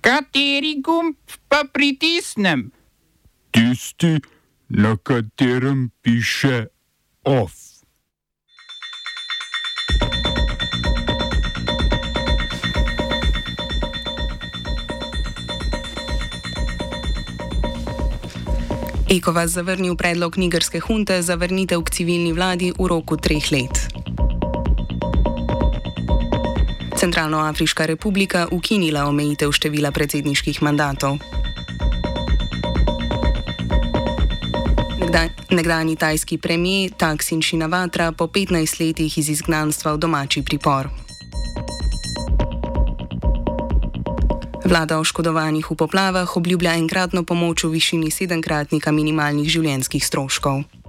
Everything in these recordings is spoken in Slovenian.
Kateri gumb pa pritisnem? Tisti, na katerem piše OF. Eko vas zavrnil predlog nigerske hunte za vrnitev k civilni vladi v roku treh let. Centralnoafriška republika ukinila omejitev števila predsedniških mandatov. Nekdani tajski premijer Taksin Shinavatra po 15 letih iz izgnanstva v domači pripor. Vlada oškodovanih v poplavah obljublja enkratno pomoč v višini sedemkratnika minimalnih življenjskih stroškov.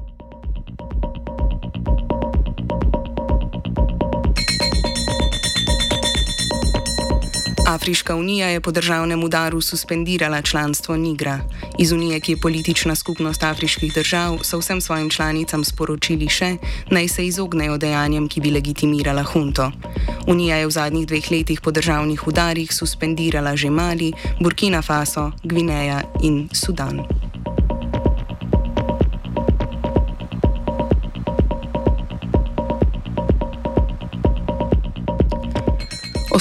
Afriška unija je po državnem udaru suspendirala članstvo Nigra. Iz unije, ki je politična skupnost afriških držav, so vsem svojim članicam sporočili še, naj se izognejo dejanjem, ki bi legitimirala hunto. Unija je v zadnjih dveh letih po državnih udarih suspendirala že Mali, Burkina Faso, Gvineja in Sudan.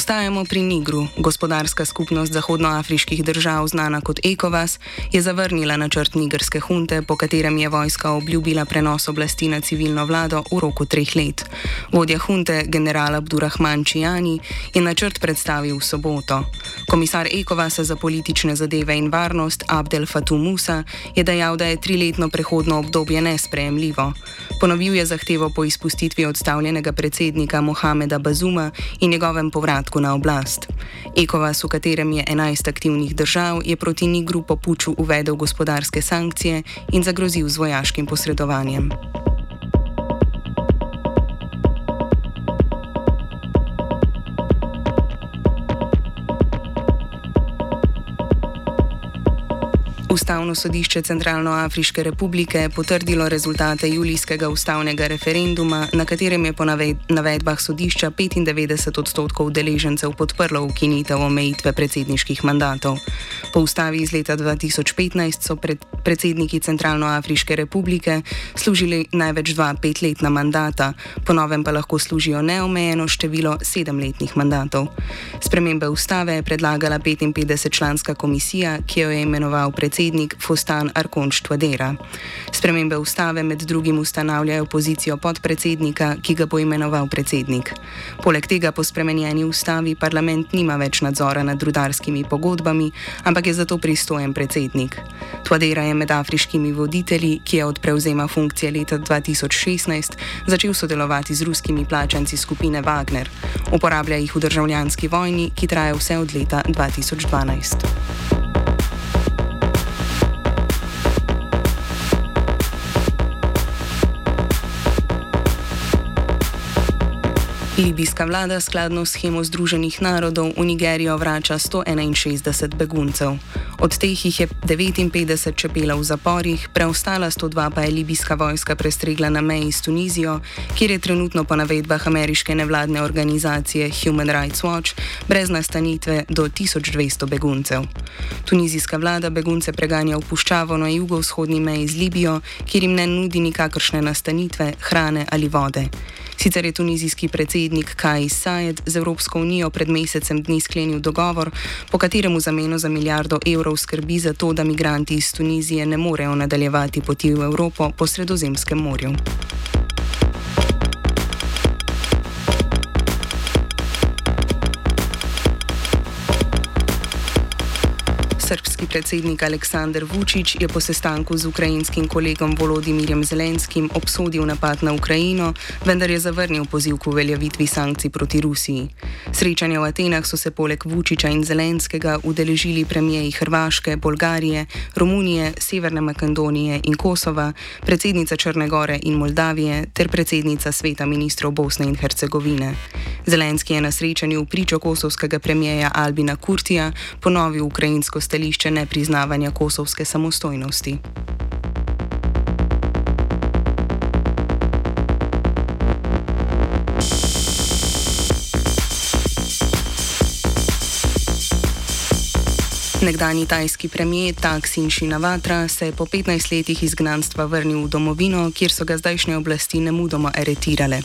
Ostajamo pri Nigru. Gospodarska skupnost zahodnoafriških držav, znana kot ECOWAS, je zavrnila načrt nigerske hunte, po katerem je vojska obljubila prenos oblasti na civilno vlado v roku treh let. Vodja hunte, general Abdurrahman Čijani, je načrt predstavil v soboto. Komisar ECOWAS za politične zadeve in varnost Abdel Fatou Musa je dejal, da je triletno prehodno obdobje nesprejemljivo. Ponovil je zahtevo po izpustitvi odstavljenega predsednika Mohameda Bazuma in njegovem povratku povratku na oblast. Ekovas, v katerem je 11 aktivnih držav, je proti Nigru po puču uvedel gospodarske sankcije in zagrozil z vojaškim posredovanjem. Ustavno sodišče Centralnoafriške republike je potrdilo rezultate julijskega ustavnega referenduma, na katerem je po navedbah sodišča 95 odstotkov udeležencev podprlo ukinitev omejitve predsedniških mandatov. Po ustavi iz leta 2015 so pred, predsedniki Centralnoafriške republike služili največ dva petletna mandata, po novem pa lahko služijo neomejeno število sedemletnih mandatov. Spremembe ustave je predlagala 55-članska komisija, ki jo je imenoval predsednik Fostan Arkonč Tvadera. Spremembe ustave med drugim ustanavljajo pozicijo podpredsednika, ki ga bo imenoval predsednik. Poleg tega po spremenjeni ustavi parlament nima več nadzora nad rudarskimi pogodbami, ampak je zato pristojen predsednik. Tvadera je med afriškimi voditelji, ki je od prevzema funkcije leta 2016 začel sodelovati z ruskimi plačanci skupine Wagner. Uporablja jih v državljanski vojni, ki traja vse od leta 2012. Libijska vlada skladno s schemo Združenih narodov v Nigerijo vrača 161 beguncev. Od teh jih je 59 čepela v zaporih, preostala 102 pa je libijska vojska prestregla na meji s Tunizijo, kjer je trenutno po navedbah ameriške nevladne organizacije Human Rights Watch brez nastanitve do 1200 beguncev. Tunizijska vlada begunce preganja v puščavo na jugovzhodni meji z Libijo, kjer jim ne nudi nikakršne nastanitve, hrane ali vode. Sicer je tunizijski predsednik Kaj Sajed z Evropsko unijo pred mesecem dni sklenil dogovor, po katerem v zameno za milijardo evrov skrbi za to, da migranti iz Tunizije ne morejo nadaljevati poti v Evropo po Sredozemskem morju. Srpski predsednik Aleksandr Vučić je po sestanku z ukrajinskim kolegom Volodimirjem Zelenskim obsodil napad na Ukrajino, vendar je zavrnil poziv k uveljavitvi sankcij proti Rusiji. Srečanja v Atenah so se poleg Vučića in Zelenskega udeležili premijeji Hrvaške, Bolgarije, Romunije, Severne Makedonije in Kosova, predsednica Črne Gore in Moldavije ter predsednica sveta ministrov Bosne in Hercegovine. Zelenski je na srečanju pričo kosovskega premijeja Albina Kurtija ponovil ukrajinsko stališče nepriznavanja kosovske samostojnosti. Nekdani tajski premijer Taksin Shinawatra se je po 15 letih izgnanstva vrnil v domovino, kjer so ga zdajšnje oblasti nemudoma aretirale.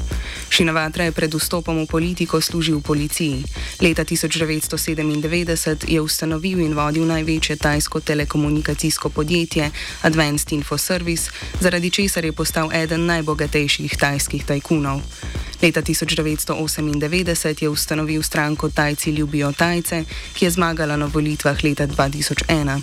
Shinawatra je pred vstopom v politiko služil policiji. Leta 1997 je ustanovil in vodil največje tajsko telekomunikacijsko podjetje Advanced Info Service, zaradi česar je postal eden najbogatejših tajskih tajkunov. Leta 1998 je ustanovil stranko Tajci ljubijo Tajce, ki je zmagala na volitvah leta 2001.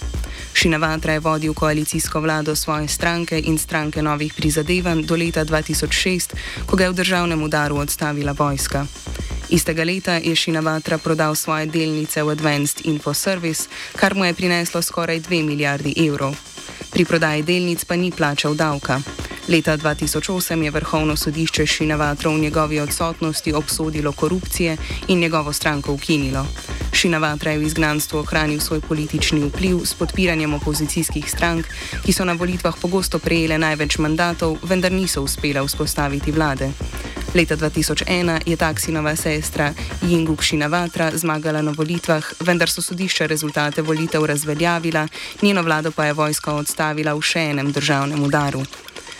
Šinavatra je vodil koalicijsko vlado svoje stranke in stranke novih prizadevanj do leta 2006, ko ga je v državnem udaru odstavila vojska. Istega leta je Šinavatra prodal svoje delnice v Advanced Info Service, kar mu je prineslo skoraj 2 milijardi evrov. Pri prodaji delnic pa ni plačal davka. Leta 2008 je Vrhovno sodišče Šinavatra v njegovi odsotnosti obsodilo korupcije in njegovo stranko ukinilo. Šinavatra je v izgnanstvu ohranil svoj politični vpliv s podpiranjem opozicijskih strank, ki so na volitvah pogosto prejele največ mandatov, vendar niso uspele vzpostaviti vlade. Leta 2001 je taksinova sestra Jinguk Šinavatra zmagala na volitvah, vendar so sodišča rezultate volitev razveljavila, njeno vlado pa je vojska odstavila v še enem državnem udaru.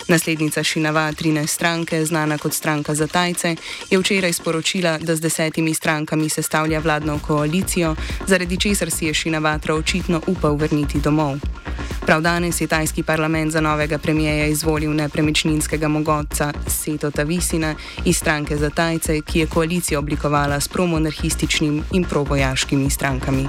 Naslednica Šinava 13 stranke, znana kot stranka za Tajce, je včeraj sporočila, da z desetimi strankami sestavlja vladno koalicijo, zaradi česar si je Šinavatra očitno upal vrniti domov. Prav danes je tajski parlament za novega premijeja izvolil nepremičninskega mogoca Seto Tavisina iz stranke za Tajce, ki je koalicijo oblikovala s promonarhističnim in provojaškimi strankami.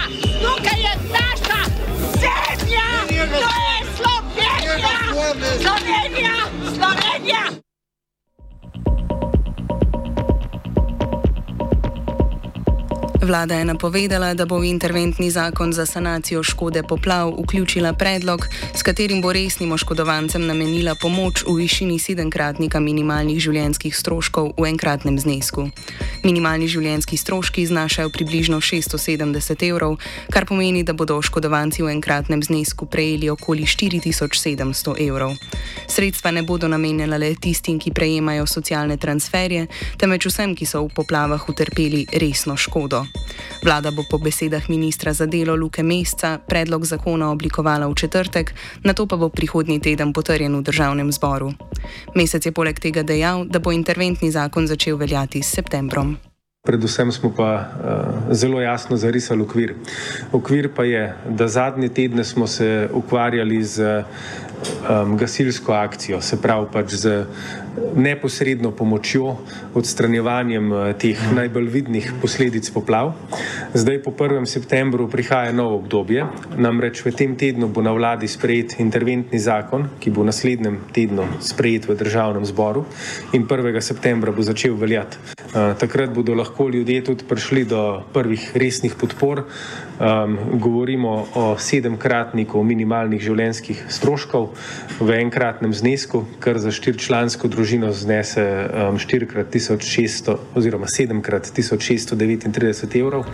Slovenija, Vlada je napovedala, da bo v interventni zakon za sanacijo škode poplav vključila predlog, s katerim bo resnim oškodovancem namenila pomoč v višini sedemkratnika minimalnih življenjskih stroškov v enkratnem znesku. Minimalni življenjski stroški znašajo približno 670 evrov, kar pomeni, da bodo oškodovanci v enkratnem znesku prejeli okoli 4700 evrov. Sredstva ne bodo namenjena le tistim, ki prejemajo socialne transferje, temveč vsem, ki so v poplavah utrpeli resno škodo. Vlada bo po besedah ministra za delo Luke Mesca predlog zakona oblikovala v četrtek, na to pa bo prihodnji teden potrjen v državnem zboru. Mesec je poleg tega dejal, da bo interventni zakon začel veljati s septembrom. Predvsem smo pa uh, zelo jasno zarisali okvir. Okvir pa je, da zadnje tedne smo se ukvarjali z um, gasilsko akcijo, se pravi pač z neposredno pomočjo, odstranjevanjem uh, teh najbolj vidnih posledic poplav. Zdaj po 1. septembru prihaja novo obdobje, namreč v tem tednu bo na vladi sprejet interventni zakon, ki bo v naslednjem tednu sprejet v državnem zboru in 1. septembra bo začel veljati. Uh, takrat bodo lahko ljudje tudi prišli do prvih resnih podpor. Um, govorimo o sedemkratniku minimalnih življenjskih stroškov v enkratnem znesku, kar za štirčlansko družino znese um, 4x1600 oziroma 7x1639 evrov.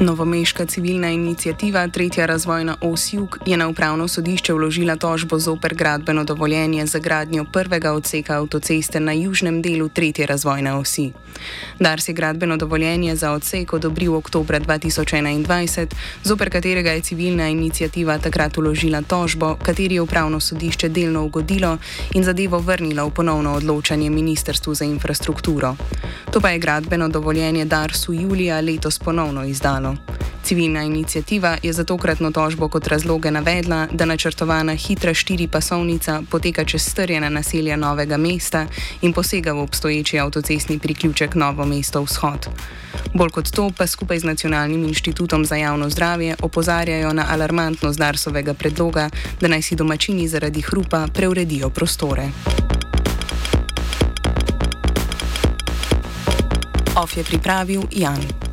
Novomeška civilna inicijativa Tretja razvojna os Jug je na upravno sodišče vložila tožbo zoper gradbeno dovoljenje za gradnjo prvega odseka avtoceste na južnem delu Tretje razvojne osi. Dars je gradbeno dovoljenje za odsek odobril oktober 2021, zoper katerega je civilna inicijativa takrat vložila tožbo, kateri je upravno sodišče delno ugodilo in zadevo vrnilo v ponovno odločanje Ministrstvu za infrastrukturo. To pa je gradbeno dovoljenje Darsu julija letos ponovno izdalo. Civilna inicijativa je za tokratno tožbo kot razloge navedla, da načrtovana hitra štiripasovnica poteka čez strjena naselja Novega mesta in posega v obstoječi avtocestni priključek Novo mesto vzhod. Bolj kot to pa skupaj z Nacionalnim inštitutom za javno zdravje opozarjajo na alarmantnost Darsovega predloga, da naj si domačini zaradi hrupa preuredijo prostore. Of je pripravil Jan.